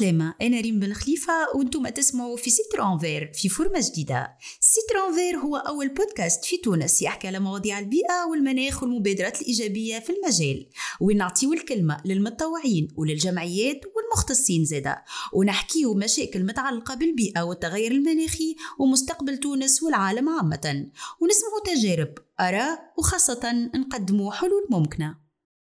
عسلامة أنا ريم بن خليفة وأنتم تسمعوا في ستر في فورمة جديدة. ستر هو أول بودكاست في تونس يحكي على مواضيع البيئة والمناخ والمبادرات الإيجابية في المجال. ونعطيو الكلمة للمتطوعين وللجمعيات والمختصين زادا ونحكيو مشاكل متعلقة بالبيئة والتغير المناخي ومستقبل تونس والعالم عامة. ونسمعوا تجارب آراء وخاصة نقدموا حلول ممكنة.